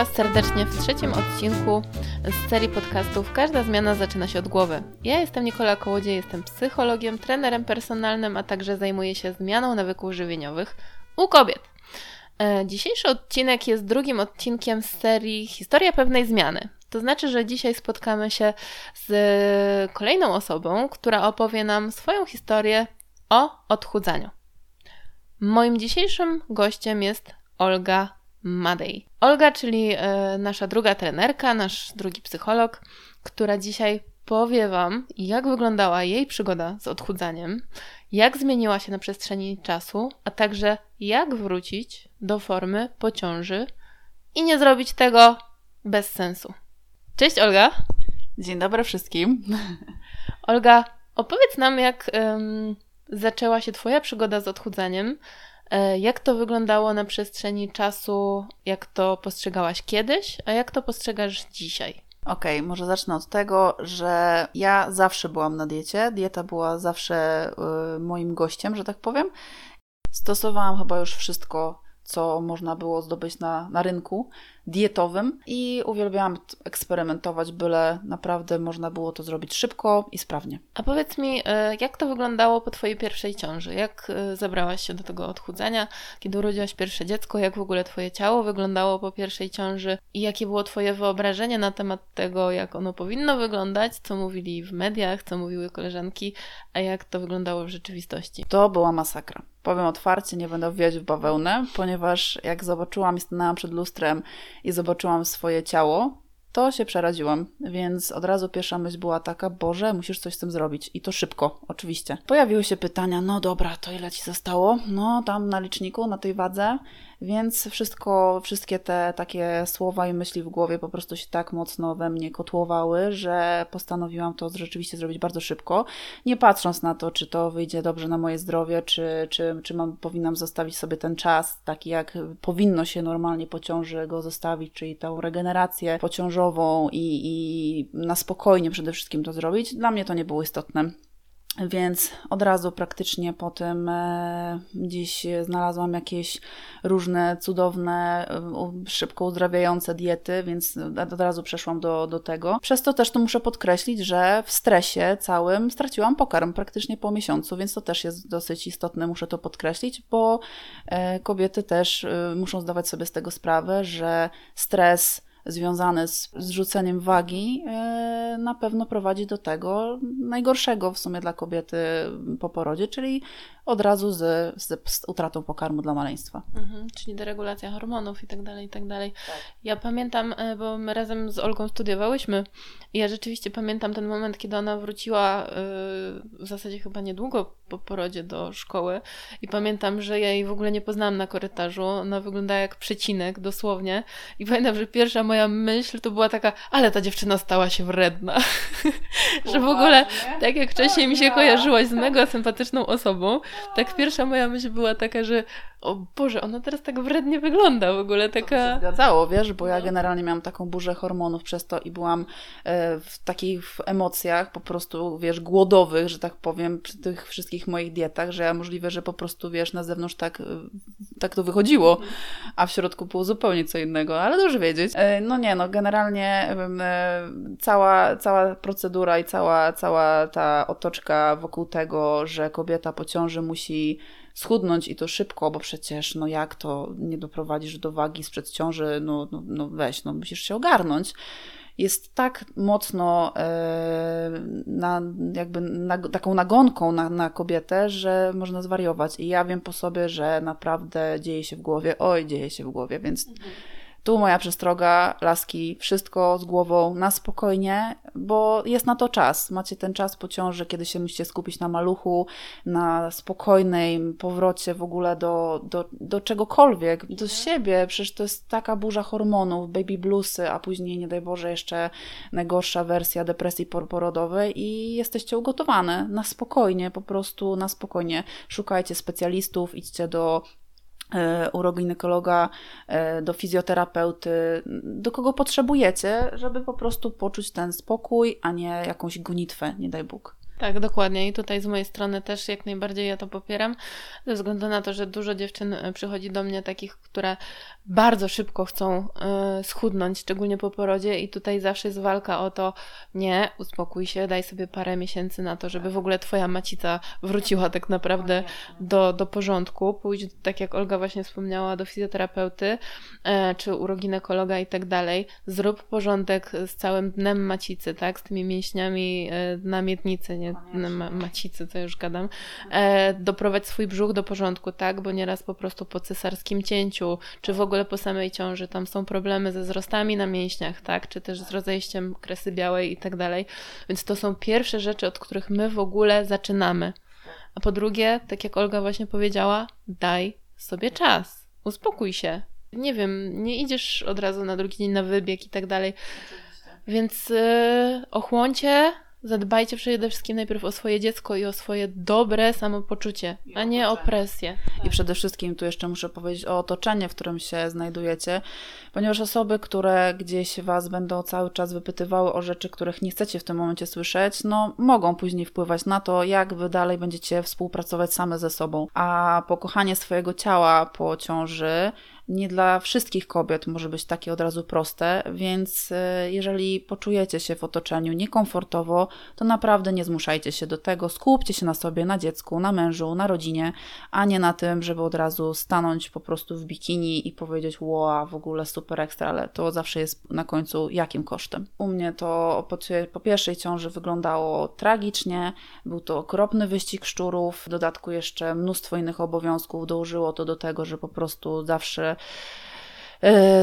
Was serdecznie w trzecim odcinku z serii podcastów Każda zmiana zaczyna się od głowy. Ja jestem Nikola Kołodziej, jestem psychologiem, trenerem personalnym, a także zajmuję się zmianą nawyków żywieniowych u kobiet. E, dzisiejszy odcinek jest drugim odcinkiem z serii Historia pewnej zmiany. To znaczy, że dzisiaj spotkamy się z kolejną osobą, która opowie nam swoją historię o odchudzaniu. Moim dzisiejszym gościem jest Olga Madej. Olga, czyli e, nasza druga trenerka, nasz drugi psycholog, która dzisiaj powie Wam, jak wyglądała jej przygoda z odchudzaniem, jak zmieniła się na przestrzeni czasu, a także jak wrócić do formy po ciąży i nie zrobić tego bez sensu. Cześć Olga. Dzień dobry wszystkim. Olga, opowiedz nam, jak um, zaczęła się Twoja przygoda z odchudzaniem. E, jak to wyglądało na przestrzeni czasu? Jak to postrzegałaś kiedyś, a jak to postrzegasz dzisiaj? Okej, okay, może zacznę od tego, że ja zawsze byłam na diecie. Dieta była zawsze y, moim gościem, że tak powiem. Stosowałam chyba już wszystko, co można było zdobyć na, na rynku dietowym i uwielbiałam eksperymentować, byle naprawdę można było to zrobić szybko i sprawnie. A powiedz mi, e, jak to wyglądało po Twojej pierwszej ciąży? Jak e, zabrałaś się do tego odchudzania? Kiedy urodziłaś pierwsze dziecko? Jak w ogóle Twoje ciało wyglądało po pierwszej ciąży? I jakie było Twoje wyobrażenie na temat tego, jak ono powinno wyglądać? Co mówili w mediach, co mówiły koleżanki, a jak to wyglądało w rzeczywistości? To była masakra. Powiem otwarcie, nie będę wwijać w bawełnę, ponieważ jak zobaczyłam i stanęłam przed lustrem i zobaczyłam swoje ciało, to się przeraziłam, więc od razu pierwsza myśl była taka, Boże, musisz coś z tym zrobić. I to szybko, oczywiście. Pojawiły się pytania, no dobra, to ile ci zostało? No, tam na liczniku, na tej wadze. Więc wszystko, wszystkie te takie słowa i myśli w głowie po prostu się tak mocno we mnie kotłowały, że postanowiłam to rzeczywiście zrobić bardzo szybko, nie patrząc na to, czy to wyjdzie dobrze na moje zdrowie, czy, czy, czy mam, powinnam zostawić sobie ten czas, taki jak powinno się normalnie po ciąży go zostawić, czyli tą regenerację pociążową i, i na spokojnie przede wszystkim to zrobić. Dla mnie to nie było istotne. Więc od razu praktycznie po tym e, dziś znalazłam jakieś różne cudowne, e, szybko uzdrawiające diety, więc od razu przeszłam do, do tego. Przez to też to muszę podkreślić, że w stresie całym straciłam pokarm praktycznie po miesiącu, więc to też jest dosyć istotne, muszę to podkreślić, bo e, kobiety też muszą zdawać sobie z tego sprawę, że stres związane z zrzuceniem wagi e, na pewno prowadzi do tego najgorszego w sumie dla kobiety po porodzie, czyli od razu z, z, z utratą pokarmu dla maleństwa. Mhm, czyli deregulacja hormonów i tak dalej, i tak dalej. Tak. Ja pamiętam, e, bo my razem z Olgą studiowałyśmy i ja rzeczywiście pamiętam ten moment, kiedy ona wróciła e, w zasadzie chyba niedługo po porodzie do szkoły i pamiętam, że ja jej w ogóle nie poznałam na korytarzu. Ona wyglądała jak przecinek, dosłownie. I pamiętam, że pierwsza moja myśl to była taka, ale ta dziewczyna stała się wredna. że w ogóle, tak jak wcześniej mi się kojarzyłaś z mega sympatyczną osobą, tak pierwsza moja myśl była taka, że o Boże, ona teraz tak wrednie wygląda w ogóle, taka... To zgadzało, wiesz, bo ja no. generalnie miałam taką burzę hormonów przez to i byłam e, w takich emocjach po prostu, wiesz, głodowych, że tak powiem, przy tych wszystkich moich dietach, że ja możliwe, że po prostu, wiesz, na zewnątrz tak, e, tak to wychodziło, a w środku było zupełnie co innego, ale dobrze wiedzieć. E, no nie, no generalnie cała, cała procedura i cała, cała ta otoczka wokół tego, że kobieta po ciąży musi schudnąć i to szybko, bo przecież no jak to nie doprowadzisz do wagi sprzed ciąży, no, no, no weź, no musisz się ogarnąć jest tak mocno e, na, jakby na, taką nagonką na, na kobietę, że można zwariować. I ja wiem po sobie, że naprawdę dzieje się w głowie, oj, dzieje się w głowie, więc mhm. Tu moja przestroga, laski, wszystko z głową na spokojnie, bo jest na to czas. Macie ten czas po ciąży, kiedy się musicie skupić na maluchu, na spokojnej powrocie w ogóle do, do, do czegokolwiek, do siebie. Przecież to jest taka burza hormonów, baby bluesy, a później, nie daj Boże, jeszcze najgorsza wersja depresji porodowej i jesteście ugotowane na spokojnie, po prostu na spokojnie. Szukajcie specjalistów, idźcie do E, uroginekologa, e, do fizjoterapeuty, do kogo potrzebujecie, żeby po prostu poczuć ten spokój, a nie jakąś gonitwę, nie daj Bóg. Tak, dokładnie. I tutaj z mojej strony też jak najbardziej ja to popieram, ze względu na to, że dużo dziewczyn e, przychodzi do mnie takich, które bardzo szybko chcą y, schudnąć, szczególnie po porodzie, i tutaj zawsze jest walka o to, nie, uspokój się, daj sobie parę miesięcy na to, żeby w ogóle Twoja macica wróciła tak naprawdę do, do porządku. Pójdź, tak jak Olga właśnie wspomniała, do fizjoterapeuty y, czy uroginekologa i tak dalej. Zrób porządek z całym dnem macicy, tak, z tymi mięśniami na miednicy, nie ma, macicy, co już gadam, e, doprowadź swój brzuch do porządku, tak, bo nieraz po prostu po cesarskim cięciu, czy w ogóle po samej ciąży tam są problemy ze wzrostami na mięśniach, tak, czy też z rozejściem kresy białej i tak dalej, więc to są pierwsze rzeczy, od których my w ogóle zaczynamy. A po drugie, tak jak Olga właśnie powiedziała, daj sobie czas, uspokój się. Nie wiem, nie idziesz od razu na drugi dzień na wybieg i tak dalej. Więc yy, ochłoncie, zadbajcie przede wszystkim najpierw o swoje dziecko i o swoje dobre samopoczucie, a nie o presję. I przede wszystkim tu jeszcze muszę powiedzieć o otoczenie, w którym się znajdujecie, ponieważ osoby, które gdzieś was będą cały czas wypytywały o rzeczy, których nie chcecie w tym momencie słyszeć, no mogą później wpływać na to, jak wy dalej będziecie współpracować same ze sobą. A pokochanie swojego ciała po ciąży nie dla wszystkich kobiet może być takie od razu proste, więc e, jeżeli poczujecie się w otoczeniu niekomfortowo, to naprawdę nie zmuszajcie się do tego. Skupcie się na sobie, na dziecku, na mężu, na rodzinie, a nie na tym, żeby od razu stanąć po prostu w bikini i powiedzieć: Wow, w ogóle super ekstra, ale to zawsze jest na końcu jakim kosztem. U mnie to po, po pierwszej ciąży wyglądało tragicznie, był to okropny wyścig szczurów, w dodatku jeszcze mnóstwo innych obowiązków dołożyło to do tego, że po prostu zawsze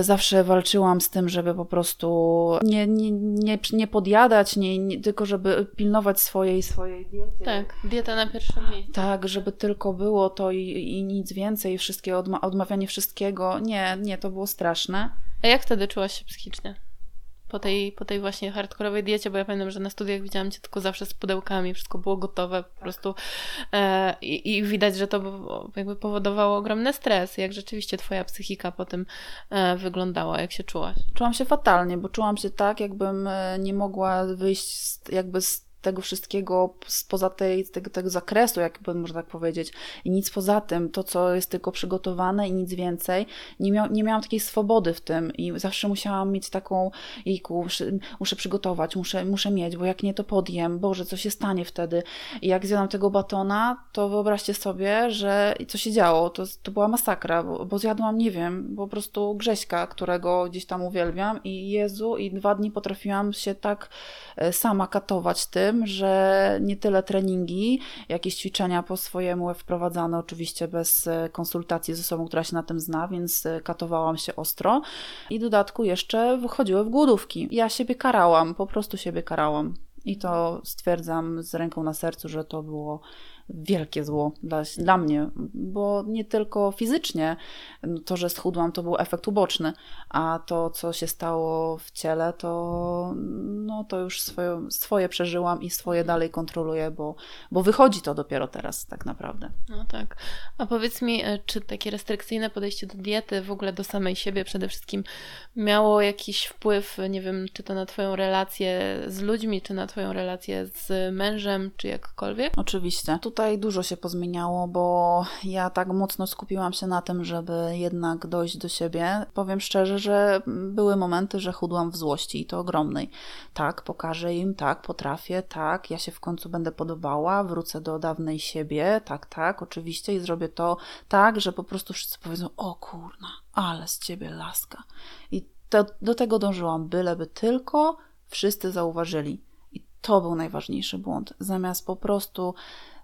zawsze walczyłam z tym, żeby po prostu nie, nie, nie, nie podjadać, nie, nie, tylko żeby pilnować swojej, swojej diety. Tak, dieta na pierwszym miejscu. Tak, żeby tylko było to i, i nic więcej, wszystkie odma odmawianie wszystkiego. Nie, nie, to było straszne. A jak wtedy czułaś się psychicznie? Po tej, po tej właśnie hardkorowej diecie, bo ja pamiętam, że na studiach widziałam cię tylko zawsze z pudełkami, wszystko było gotowe po prostu e, i, i, widać, że to jakby powodowało ogromny stres. Jak rzeczywiście twoja psychika po tym e, wyglądała, jak się czułaś? Czułam się fatalnie, bo czułam się tak, jakbym e, nie mogła wyjść z, jakby z tego wszystkiego spoza tej, tego, tego zakresu, jakby można tak powiedzieć, i nic poza tym, to co jest tylko przygotowane i nic więcej. Nie, mia nie miałam takiej swobody w tym i zawsze musiałam mieć taką, jejku, muszę, muszę przygotować, muszę, muszę mieć, bo jak nie to podjem, Boże, co się stanie wtedy? I jak zjadłam tego batona, to wyobraźcie sobie, że co się działo, to, to była masakra, bo, bo zjadłam, nie wiem, po prostu Grześka, którego gdzieś tam uwielbiam. I Jezu, i dwa dni potrafiłam się tak e, sama katować tym, tym, że nie tyle treningi, jakieś ćwiczenia po swojemu wprowadzane, oczywiście bez e, konsultacji ze sobą, która się na tym zna, więc e, katowałam się ostro. I w dodatku jeszcze wychodziły w głodówki. Ja siebie karałam, po prostu siebie karałam. I to stwierdzam z ręką na sercu, że to było wielkie zło dla, dla mnie, bo nie tylko fizycznie to, że schudłam, to był efekt uboczny, a to, co się stało w ciele, to, no, to już swoje, swoje przeżyłam i swoje dalej kontroluję, bo, bo wychodzi to dopiero teraz tak naprawdę. No tak. A powiedz mi, e, czy takie restrykcyjne podejście do diety, w ogóle do samej siebie przede wszystkim, miało jakiś wpływ, nie wiem, czy to na Twoją relację z ludźmi, czy na Twoją relację z mężem, czy jakkolwiek? Oczywiście. Tutaj tutaj dużo się pozmieniało, bo ja tak mocno skupiłam się na tym, żeby jednak dojść do siebie. Powiem szczerze, że były momenty, że chudłam w złości i to ogromnej. Tak, pokażę im, tak, potrafię, tak, ja się w końcu będę podobała, wrócę do dawnej siebie, tak, tak, oczywiście i zrobię to tak, że po prostu wszyscy powiedzą, o kurna, ale z ciebie laska. I to, do tego dążyłam, byleby tylko wszyscy zauważyli. I to był najważniejszy błąd. Zamiast po prostu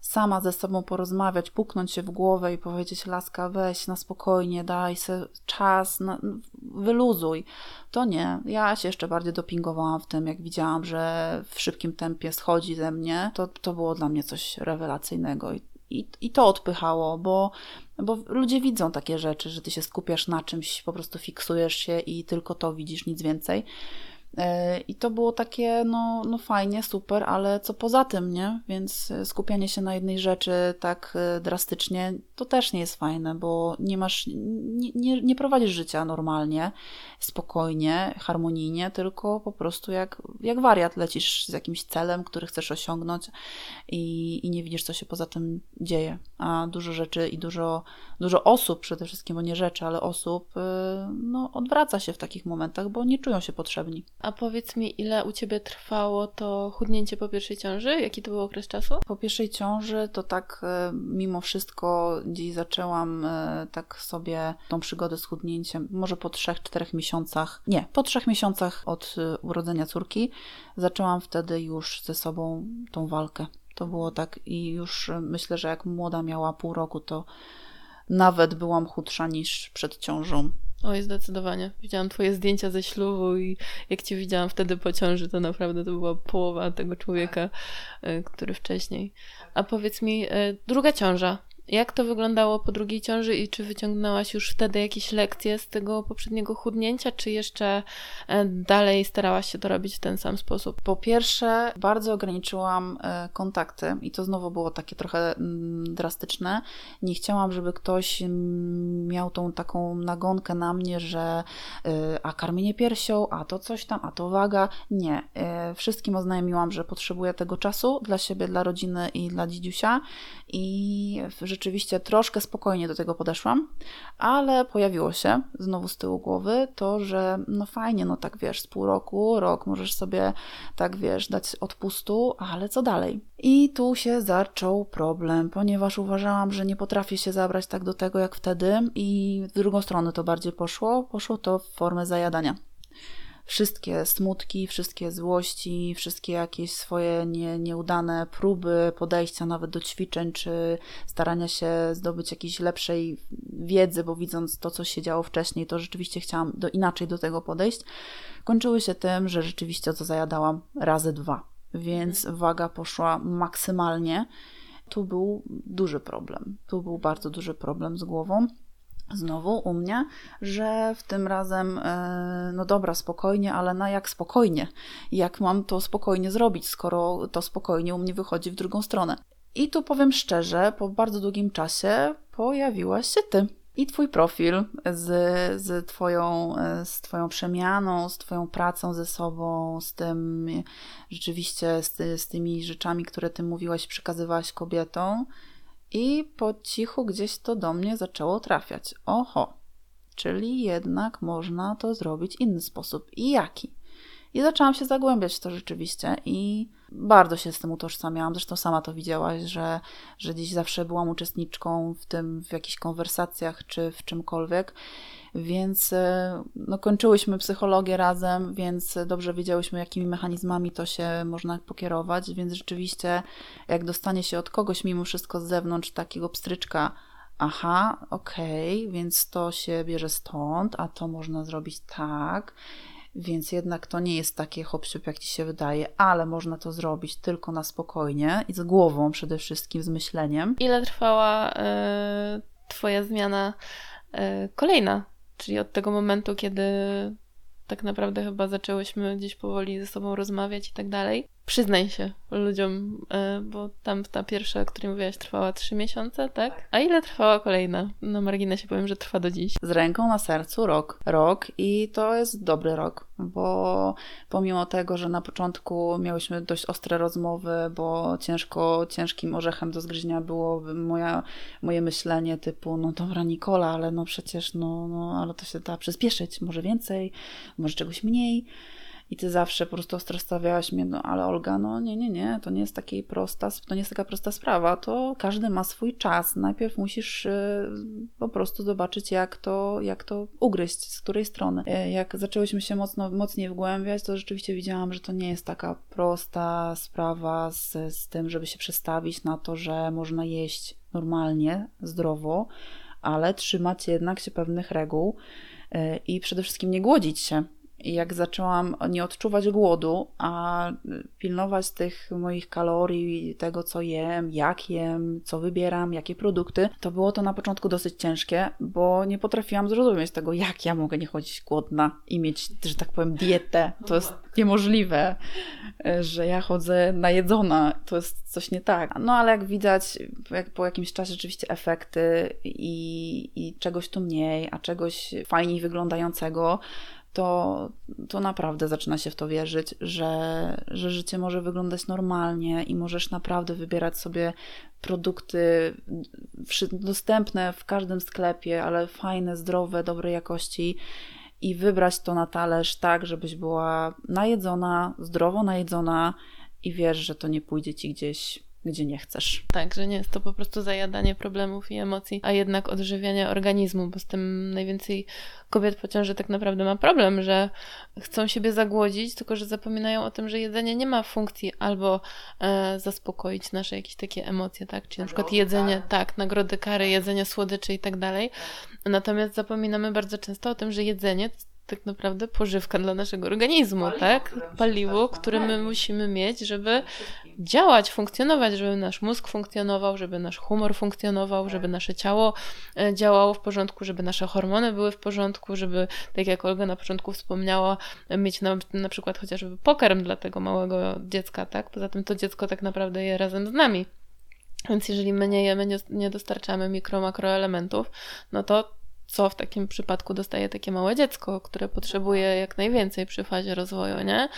sama ze sobą porozmawiać, puknąć się w głowę i powiedzieć: Laska, weź na spokojnie, daj sobie czas, na, wyluzuj. To nie. Ja się jeszcze bardziej dopingowałam w tym, jak widziałam, że w szybkim tempie schodzi ze mnie. To, to było dla mnie coś rewelacyjnego. I, i, i to odpychało, bo bo ludzie widzą takie rzeczy, że ty się skupiasz na czymś, po prostu fiksujesz się i tylko to widzisz, nic więcej. E, I to było takie, no, no fajnie, super, ale co poza tym, nie? Więc e, skupianie się na jednej rzeczy tak e, drastycznie, to też nie jest fajne, bo nie masz, nie, nie, nie prowadzisz życia normalnie, spokojnie, harmonijnie, tylko po prostu jak, jak wariat lecisz z jakimś celem, który chcesz osiągnąć i, i nie widzisz, co się poza tym dzieje. A dużo rzeczy i dużo, dużo osób przede wszystkim, bo nie rzeczy, ale osób, no, odwraca się w takich momentach, bo nie czują się potrzebni. A powiedz mi, ile u Ciebie trwało to chudnięcie po pierwszej ciąży? Jaki to był okres czasu? Po pierwszej ciąży to tak e, mimo wszystko gdzieś zaczęłam e, tak sobie tą przygodę z chudnięciem, może po 3-4 miesiącach, nie, po 3 miesiącach od e, urodzenia córki zaczęłam wtedy już ze sobą tą walkę. To było tak i już myślę, że jak młoda miała pół roku, to nawet byłam chudsza niż przed ciążą. Oj, zdecydowanie. Widziałam twoje zdjęcia ze ślubu i jak cię widziałam wtedy po ciąży, to naprawdę to była połowa tego człowieka, e, który wcześniej. A powiedz mi, e, druga ciąża. Jak to wyglądało po drugiej ciąży i czy wyciągnęłaś już wtedy jakieś lekcje z tego poprzedniego chudnięcia, czy jeszcze e, dalej starałaś się to robić w ten sam sposób? Po pierwsze, bardzo ograniczyłam e, kontakty i to znowu było takie trochę mm, drastyczne. Nie chciałam, żeby ktoś mm, miał tą taką nagonkę na mnie, że e, a karmienie piersią, a to coś tam, a to waga. Nie. Wszystkim oznajmiłam, że potrzebuję tego czasu dla siebie, dla rodziny i dla dzidziusia i rzeczywiście troszkę spokojnie do tego podeszłam, ale pojawiło się znowu z tyłu głowy to, że no fajnie, no tak wiesz, z pół roku, rok możesz sobie tak wiesz, dać odpustu, ale co dalej? I tu się zaczął problem, ponieważ uważałam, że nie potrafię się zabrać tak do tego jak wtedy i w drugą stronę to bardziej poszło. Poszło to w formę zajadania wszystkie smutki, wszystkie złości, wszystkie jakieś swoje nie, nieudane próby podejścia nawet do ćwiczeń, czy starania się zdobyć jakiejś lepszej wiedzy, bo widząc to, co się działo wcześniej, to rzeczywiście chciałam do, inaczej do tego podejść, kończyły się tym, że rzeczywiście to zajadałam razy dwa. Więc waga poszła maksymalnie. Tu był duży problem. Tu był bardzo duży problem z głową znowu u mnie, że w tym razem, e, no dobra, spokojnie, ale na jak spokojnie? Jak mam to spokojnie zrobić, skoro to spokojnie u mnie wychodzi w drugą stronę? I tu powiem szczerze, po bardzo długim czasie pojawiłaś się ty i twój profil z, z, twoją, e, z twoją przemianą, z twoją pracą ze sobą, z tym rzeczywiście, z, z tymi rzeczami, które ty mówiłaś, przekazywałaś kobietom i po cichu gdzieś to do mnie zaczęło trafiać. Oho, czyli jednak można to zrobić inny sposób. I jaki? I zaczęłam się zagłębiać w to rzeczywiście i bardzo się z tym utożsamiałam. Zresztą sama to widziałaś, że, że dziś zawsze byłam uczestniczką w tym, w jakichś konwersacjach czy w czymkolwiek. Więc e, no, kończyłyśmy psychologię razem, więc dobrze wiedziałyśmy, jakimi mechanizmami to się można pokierować. Więc rzeczywiście, jak dostanie się od kogoś mimo wszystko z zewnątrz takiego pstryczka, aha, okej, okay, więc to się bierze stąd, a to można zrobić tak więc jednak to nie jest takie hop jak ci się wydaje, ale można to zrobić tylko na spokojnie i z głową przede wszystkim, z myśleniem. Ile trwała y, Twoja zmiana y, kolejna? Czyli od tego momentu, kiedy tak naprawdę chyba zaczęłyśmy gdzieś powoli ze sobą rozmawiać i tak dalej. Przyznaj się ludziom, e, bo tam ta pierwsza, o której mówiłaś, trwała trzy miesiące, tak? A ile trwała kolejna? Na marginesie powiem, że trwa do dziś. Z ręką na sercu rok. Rok i to jest dobry rok, bo pomimo tego, że na początku miałyśmy dość ostre rozmowy, bo ciężko, ciężkim orzechem do zgryzienia było moja, moje myślenie typu, no dobra Nikola, ale no przecież, no, no ale to się da przyspieszyć, może więcej, może czegoś mniej. I ty zawsze po prostu ostro stawiałaś mnie, no ale Olga, no nie, nie, nie, to nie jest takiej prosta, to nie jest taka prosta sprawa, to każdy ma swój czas. Najpierw musisz y, po prostu zobaczyć, jak to, jak to ugryźć, z której strony. Y, jak zaczęłyśmy się mocno, mocniej wgłębiać, to rzeczywiście widziałam, że to nie jest taka prosta sprawa z, z tym, żeby się przestawić na to, że można jeść normalnie, zdrowo, ale trzymać jednak się pewnych reguł y, i przede wszystkim nie głodzić się Jak zaczęłam nie odczuwać głodu, a pilnować tych moich kalorii, tego co jem, jak jem, co wybieram, jakie produkty, to było to na początku dosyć ciężkie, bo nie potrafiłam zrozumieć tego, jak ja mogę nie chodzić głodna i mieć, że tak powiem, dietę. To jest niemożliwe, że ja chodzę najedzona. To jest coś nie tak. No ale jak widać, jak po jakimś czasie rzeczywiście efekty i, i czegoś tu mniej, a czegoś fajniej wyglądającego, to, to naprawdę zaczyna się w to wierzyć, że, że życie może wyglądać normalnie i możesz naprawdę wybierać sobie produkty dostępne w każdym sklepie, ale fajne, zdrowe, dobrej jakości i wybrać to na talerz tak, żebyś była najedzona, zdrowo najedzona i wiesz, że to nie pójdzie ci gdzieś gdzie nie chcesz. Tak, że nie jest to po prostu zajadanie problemów i emocji, a jednak odżywianie organizmu, bo z tym najwięcej kobiet po ciąży tak naprawdę ma problem, że chcą siebie zagłodzić, tylko że zapominają o tym, że jedzenie nie ma funkcji albo e, zaspokoić nasze jakieś takie emocje, tak? Czyli na przykład jedzenie, tak, nagrody kary, jedzenie słodyczy i tak dalej. Natomiast zapominamy bardzo często o tym, że jedzenie tak naprawdę pożywka dla naszego organizmu, paliwo, tak? Paliwo, które my musimy mieć, żeby działać, funkcjonować, żeby nasz mózg funkcjonował, żeby nasz humor funkcjonował, żeby nasze ciało e, działało w porządku, żeby nasze hormony były w porządku, żeby, tak jak Olga na początku wspomniała, mieć na, na przykład chociażby pokarm dla tego małego dziecka, tak? Poza tym to dziecko tak naprawdę je razem z nami. Więc jeżeli my nie jemy, nie dostarczamy mikro, makroelementów, no to co w takim przypadku dostaje takie małe dziecko, które potrzebuje jak najwięcej przy fazie rozwoju, nie?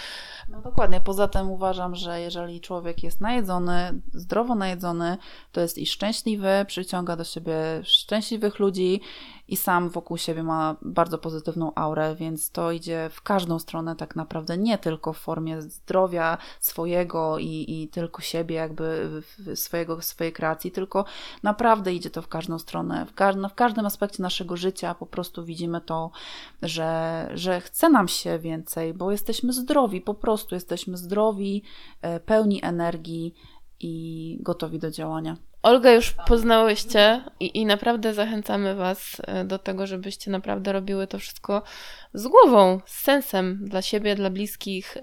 No dokładnie. Poza tym uważam, że jeżeli człowiek jest najedzony, zdrowo najedzony, to jest i szczęśliwy, przyciąga do siebie szczęśliwych ludzi i sam wokół siebie ma bardzo pozytywną aurę, więc to idzie w każdą stronę tak naprawdę, nie tylko w formie zdrowia swojego i, i tylko siebie, jakby swojego, swojej kreacji, tylko naprawdę idzie to w każdą stronę. W, w każdym aspekcie naszego życia po prostu widzimy to, że, że chce nam się więcej, bo jesteśmy zdrowi, po prostu jesteśmy zdrowi, e, pełni energii i gotowi do działania. Olga już poznałyście i, i naprawdę zachęcamy Was e, do tego, żebyście naprawdę robiły to wszystko z głową, z sensem dla siebie, dla bliskich,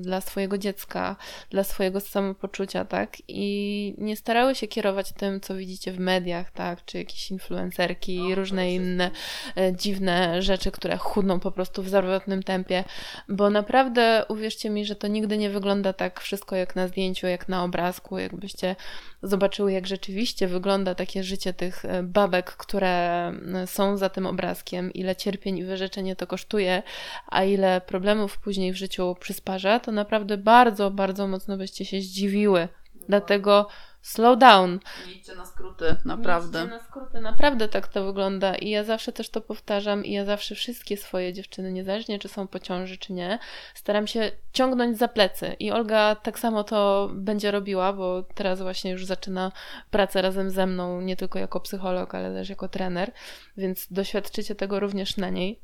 dla swojego dziecka, dla swojego samopoczucia, tak? I nie starały się kierować tym, co widzicie w mediach, tak? Czy jakieś influencerki no, różne inne e, dziwne rzeczy, które chudną po prostu w zawrotnym tempie, bo naprawdę uwierzcie mi, że to nigdy nie wygląda tak wszystko jak na zdjęciu, jak na obrazku, jakbyście zobaczyły, jak rzeczywiście wygląda takie życie tych e, babek, które są za tym obrazkiem, ile cierpień i wyrzeczeń to kosztuje, a ile problemów później w życiu przysparza, to naprawdę bardzo, bardzo mocno byście się zdziwiły. Dlatego slow down. Nie idźcie na skróty, naprawdę. Nie idźcie na skróty, naprawdę tak to wygląda. I ja zawsze też to powtarzam i ja zawsze wszystkie swoje dziewczyny, niezależnie czy są po ciąży, czy nie, staram się ciągnąć za plecy. I Olga tak samo to będzie robiła, bo teraz właśnie już zaczyna pracę razem ze mną, nie tylko jako psycholog, ale też jako trener, więc doświadczycie tego również na niej.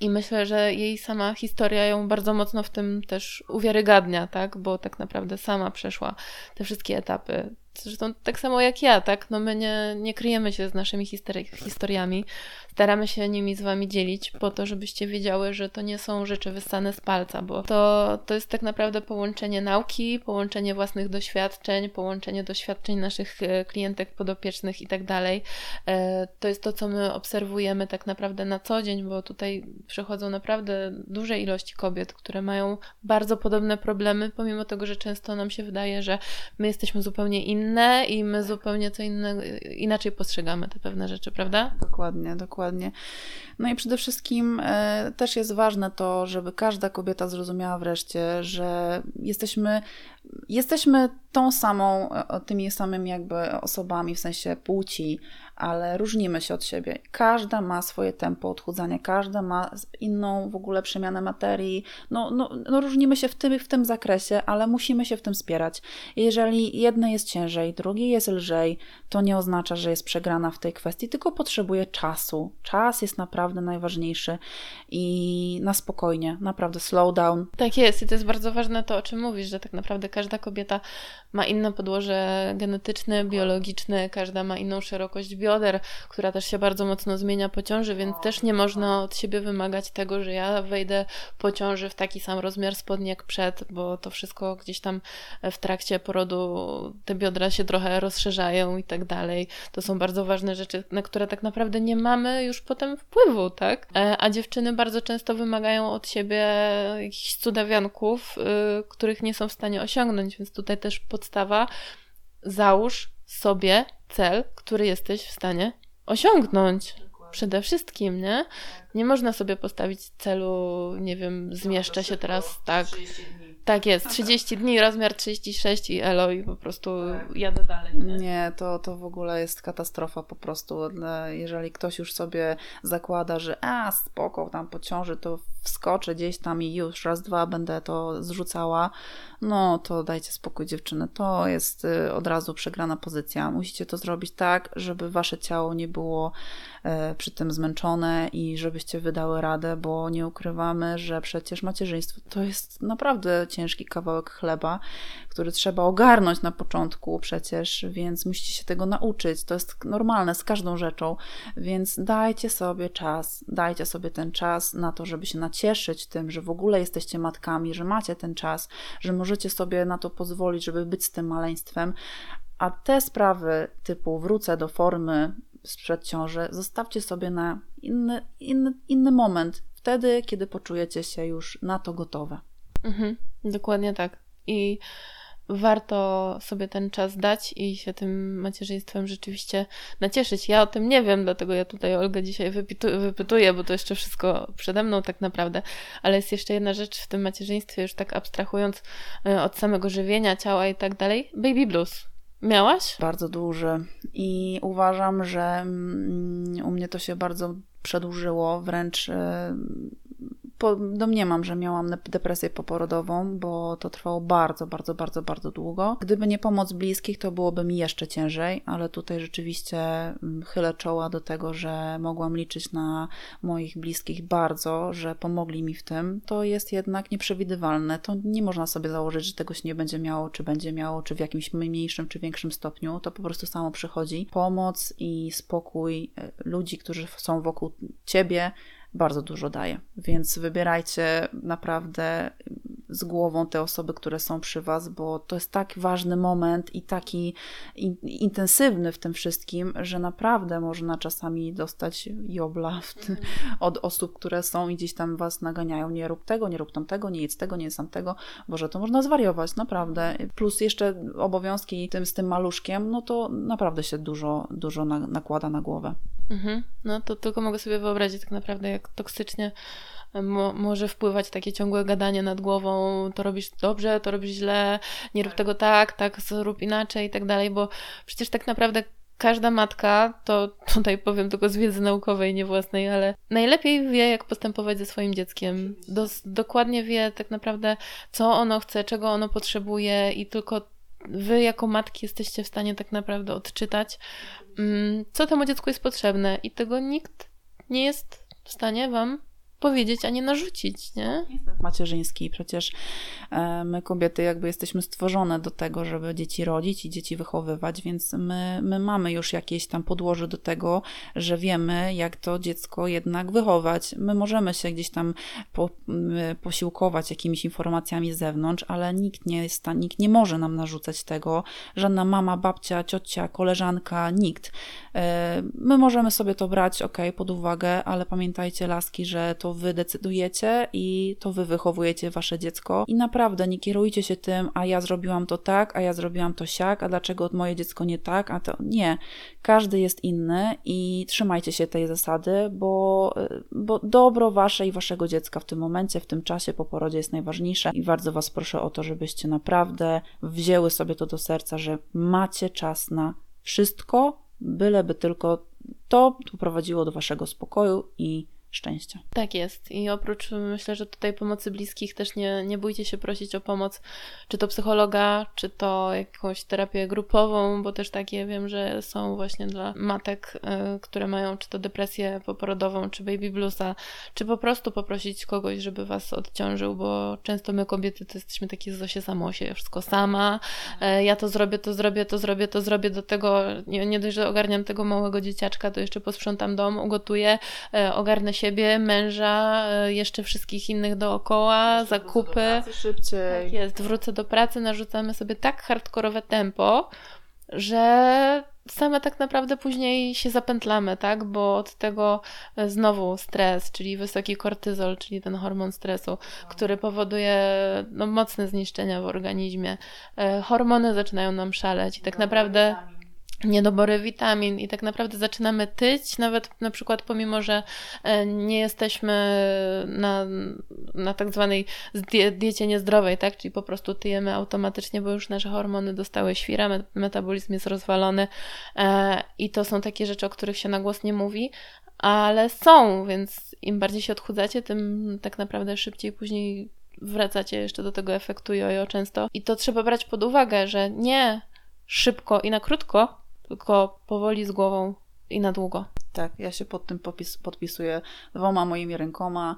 I myślę, że jej sama historia ją bardzo mocno w tym też uwiarygadnia, tak? Bo tak naprawdę sama przeszła te wszystkie etapy Zresztą tak samo jak ja, tak? No my nie, nie kryjemy się z naszymi historiami. Staramy się nimi z wami dzielić po to, żebyście wiedziały, że to nie są rzeczy wyssane z palca, bo to, to jest tak naprawdę połączenie nauki, połączenie własnych doświadczeń, połączenie doświadczeń naszych e, klientek podopiecznych i tak dalej. E, to jest to, co my obserwujemy tak naprawdę na co dzień, bo tutaj przychodzą naprawdę duże ilości kobiet, które mają bardzo podobne problemy, pomimo tego, że często nam się wydaje, że my jesteśmy zupełnie inne inne i my zupełnie co innego, inaczej postrzegamy te pewne rzeczy, prawda? Dokładnie, dokładnie. No i przede wszystkim e, też jest ważne to, żeby każda kobieta zrozumiała wreszcie, że jesteśmy, jesteśmy tą samą, e, tymi samymi jakby osobami, w sensie płci, ale różnimy się od siebie. Każda ma swoje tempo odchudzania, każda ma inną w ogóle przemianę materii. No, no, no różnimy się w tym, w tym zakresie, ale musimy się w tym wspierać. Jeżeli jedne jest ciężej, drugiej jest lżej, to nie oznacza, że jest przegrana w tej kwestii, tylko potrzebuje czasu. Czas jest naprawdę najważniejszy i na spokojnie, naprawdę slow down. Tak jest i to jest bardzo ważne to, o czym mówisz, że tak naprawdę każda kobieta ma inne podłoże genetyczne, biologiczne, każda ma inną szerokość bioder, która też się bardzo mocno zmienia po ciąży, więc też nie można od siebie wymagać tego, że ja wejdę po ciąży w taki sam rozmiar spodni jak przed, bo to wszystko gdzieś tam w trakcie porodu te biodra się trochę rozszerzają i tak dalej. To są bardzo ważne rzeczy, na które tak naprawdę nie mamy już potem wpływu, tak? E, a dziewczyny bardzo często wymagają od siebie jakichś cudawianków, yy, których nie są w stanie osiągnąć, więc tutaj też podstawa załóż sobie cel, który jesteś w stanie osiągnąć. Przede wszystkim, nie? Nie można sobie postawić celu, nie wiem, zmieszczę się teraz tak. Tak jest, 30 dni, rozmiar 36 i elo i po prostu tak. jadę dalej. Nie? nie, to, to w ogóle jest katastrofa po prostu. Jeżeli ktoś już sobie zakłada, że a spoko, tam po ciąży to wskoczę gdzieś tam i już raz, dwa będę to zrzucała, no to dajcie spokój dziewczyny. To jest y, od razu przegrana pozycja. Musicie to zrobić tak, żeby wasze ciało nie było przy tym zmęczone i żebyście wydały radę, bo nie ukrywamy, że przecież macierzyństwo to jest naprawdę ciężki kawałek chleba, który trzeba ogarnąć na początku przecież, więc musicie się tego nauczyć. To jest normalne z każdą rzeczą, więc dajcie sobie czas, dajcie sobie ten czas na to, żeby się nacieszyć tym, że w ogóle jesteście matkami, że macie ten czas, że możecie sobie na to pozwolić, żeby być z tym maleństwem. A te sprawy typu wrócę do formy sprzed ciąży, zostawcie sobie na inny, inny, inny moment, wtedy, kiedy poczujecie się już na to gotowe. Mhm, dokładnie tak. I warto sobie ten czas dać i się tym macierzyństwem rzeczywiście nacieszyć. Ja o tym nie wiem, dlatego ja tutaj Olgę dzisiaj wypytuję, bo to jeszcze wszystko przede mną tak naprawdę, ale jest jeszcze jedna rzecz w tym macierzyństwie, już tak abstrahując e, od samego żywienia ciała i tak dalej. Baby blues. Miałaś? Bardzo duży i uważam, że mm, u mnie to się bardzo przedłużyło, wręcz e, domniemam, że miałam depresję poporodową, bo to trwało bardzo, bardzo, bardzo, bardzo długo. Gdyby nie pomoc bliskich, to byłoby mi jeszcze ciężej, ale tutaj rzeczywiście mm, chylę czoła do tego, że mogłam liczyć na moich bliskich bardzo, że pomogli mi w tym. To jest jednak nieprzewidywalne. To nie można sobie założyć, że tego się nie będzie miało, czy będzie miało, czy w jakimś mniejszym, czy większym stopniu. To po prostu samo przychodzi. Pomoc i spokój e, ludzi, którzy są wokół ciebie, bardzo dużo daje. Więc wybierajcie naprawdę z głową te osoby, które są przy Was, bo to jest tak ważny moment i taki in, intensywny w tym wszystkim, że naprawdę można czasami dostać jobla mhm. od osób, które są i gdzieś tam Was naganiają. Nie rób tego, nie rób tamtego, nie jedz tego, nie jedz tamtego, bo że to można zwariować, naprawdę. Plus jeszcze obowiązki tym, z tym maluszkiem, no to naprawdę się dużo, dużo na, nakłada na głowę. Mhm. No to tylko mogę sobie wyobrazić tak naprawdę, jak toksycznie mo może wpływać takie ciągłe gadanie nad głową, to robisz dobrze, to robisz źle, nie rób tego tak, tak, zrób inaczej i tak dalej, bo przecież tak naprawdę każda matka, to tutaj powiem tylko z wiedzy naukowej, nie własnej, ale najlepiej wie, jak postępować ze swoim dzieckiem. Dos dokładnie wie tak naprawdę, co ono chce, czego ono potrzebuje i tylko wy jako matki jesteście w stanie tak naprawdę odczytać, mm, co temu dziecku jest potrzebne. I tego nikt nie jest w stanie wam powiedzieć, a nie narzucić, nie? Macierzyński. Przecież e, my kobiety jakby jesteśmy stworzone do tego, żeby dzieci rodzić i dzieci wychowywać, więc my, my mamy już jakieś tam podłoże do tego, że wiemy, jak to dziecko jednak wychować. My możemy się gdzieś tam po, posiłkować jakimiś informacjami z zewnątrz, ale nikt nie jest, nikt nie może nam narzucać tego. Żadna mama, babcia, ciocia, koleżanka, nikt. E, my możemy sobie to brać, ok, pod uwagę, ale pamiętajcie, laski, że to wy decydujecie i to wy wychowujecie wasze dziecko. I naprawdę nie kierujcie się tym, a ja zrobiłam to tak, a ja zrobiłam to siak, a dlaczego moje dziecko nie tak, a to nie. Każdy jest inny i trzymajcie się tej zasady, bo, bo dobro wasze i waszego dziecka w tym momencie, w tym czasie po porodzie jest najważniejsze i bardzo was proszę o to, żebyście naprawdę wzięły sobie to do serca, że macie czas na wszystko, byleby tylko to doprowadziło do waszego spokoju i szczęścia. Tak jest. I oprócz myślę, że tutaj pomocy bliskich też nie, nie bójcie się prosić o pomoc, czy to psychologa, czy to jakąś terapię grupową, bo też takie wiem, że są właśnie dla matek, y, które mają czy to depresję poporodową, czy baby bluesa, czy po prostu poprosić kogoś, żeby was odciążył, bo często my kobiety to jesteśmy takie Zosie samosie, wszystko sama, y, ja to zrobię, to zrobię, to zrobię, to zrobię, do tego nie, nie dość, że ogarniam tego małego dzieciaczka, to jeszcze posprzątam dom, ugotuję, y, ogarnę siebie, męża, jeszcze wszystkich innych dookoła, jeszcze zakupy. Szybciej. Tak jest, wrócę do pracy, narzucamy sobie tak hardkorowe tempo, że same tak naprawdę później się zapętlamy, tak? Bo od tego e, znowu stres, czyli wysoki kortyzol, czyli ten hormon stresu, który powoduje no, mocne zniszczenia w organizmie. E, hormony zaczynają nam szaleć i tak naprawdę niedobory witamin i tak naprawdę zaczynamy tyć, nawet na przykład pomimo, że e, nie jesteśmy na, na tak zwanej diecie niezdrowej, tak, czyli po prostu tyjemy automatycznie, bo już nasze hormony dostały świra, metabolizm jest rozwalony e, i to są takie rzeczy, o których się na głos nie mówi, ale są, więc im bardziej się odchudzacie, tym tak naprawdę szybciej później wracacie jeszcze do tego efektu jojo często. I to trzeba brać pod uwagę, że nie szybko i na krótko, tylko powoli z głową i na długo. Tak, ja się pod tym popis, podpisuję dwoma moimi rękoma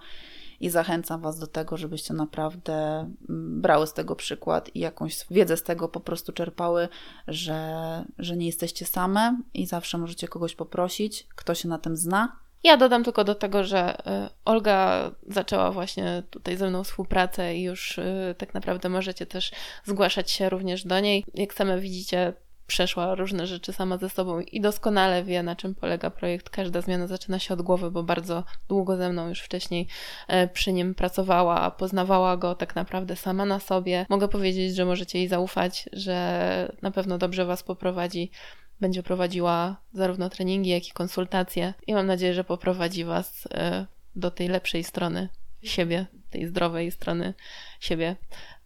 i zachęcam Was do tego, żebyście naprawdę mm, brały z tego przykład i jakąś wiedzę z tego po prostu czerpały, że, że nie jesteście same i zawsze możecie kogoś poprosić, kto się na tym zna. Ja dodam tylko do tego, że y, Olga zaczęła właśnie tutaj ze mną współpracę i już y, tak naprawdę możecie też zgłaszać się również do niej. Jak same widzicie, przeszła różne rzeczy sama ze sobą i doskonale wie, na czym polega projekt. Każda zmiana zaczyna się od głowy, bo bardzo długo ze mną już wcześniej e, przy nim pracowała, poznawała go tak naprawdę sama na sobie. Mogę powiedzieć, że możecie jej zaufać, że na pewno dobrze Was poprowadzi. Będzie prowadziła zarówno treningi, jak i konsultacje, i mam nadzieję, że poprowadzi Was e, do tej lepszej strony siebie, tej zdrowej strony siebie.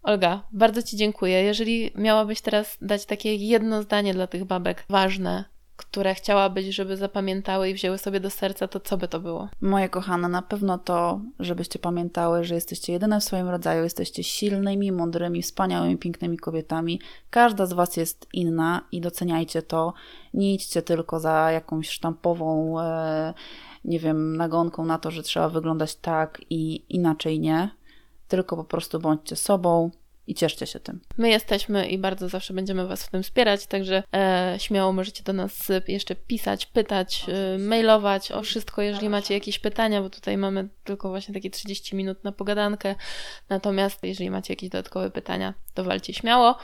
Olga, bardzo Ci dziękuję. Jeżeli miałabyś teraz dać takie jedno zdanie dla tych babek ważne, które chciałabyś, żeby zapamiętały i wzięły sobie do serca, to co by to było? Moje kochane, na pewno to, żebyście pamiętały, że jesteście jedyne w swoim rodzaju, jesteście silnymi, mądrymi, wspaniałymi, pięknymi kobietami. Każda z Was jest inna i doceniajcie to. Nie idźcie tylko za jakąś sztampową, e, nie wiem, nagonką na to, że trzeba wyglądać tak i inaczej nie tylko po prostu bądźcie sobą, i cieszcie się tym. My jesteśmy i bardzo zawsze będziemy Was w tym wspierać, także e, śmiało możecie do nas jeszcze pisać, pytać, e, mailować o wszystko, jeżeli macie jakieś pytania, bo tutaj mamy tylko właśnie takie 30 minut na pogadankę. Natomiast jeżeli macie jakieś dodatkowe pytania, to walcie śmiało.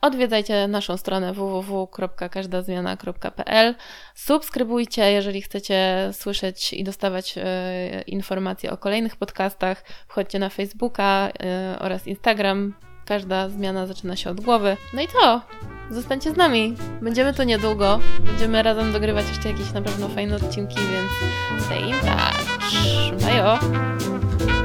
Odwiedzajcie naszą stronę www.każdazmiana.pl. Subskrybujcie, jeżeli chcecie słyszeć i dostawać e, informacje o kolejnych podcastach. Wchodźcie na Facebooka e, oraz Instagram Każda zmiana zaczyna się od głowy. No i to! Zostańcie z nami. Będziemy tu niedługo. Będziemy razem dogrywać jeszcze jakieś na pewno fajne odcinki, więc stay in touch. Bye!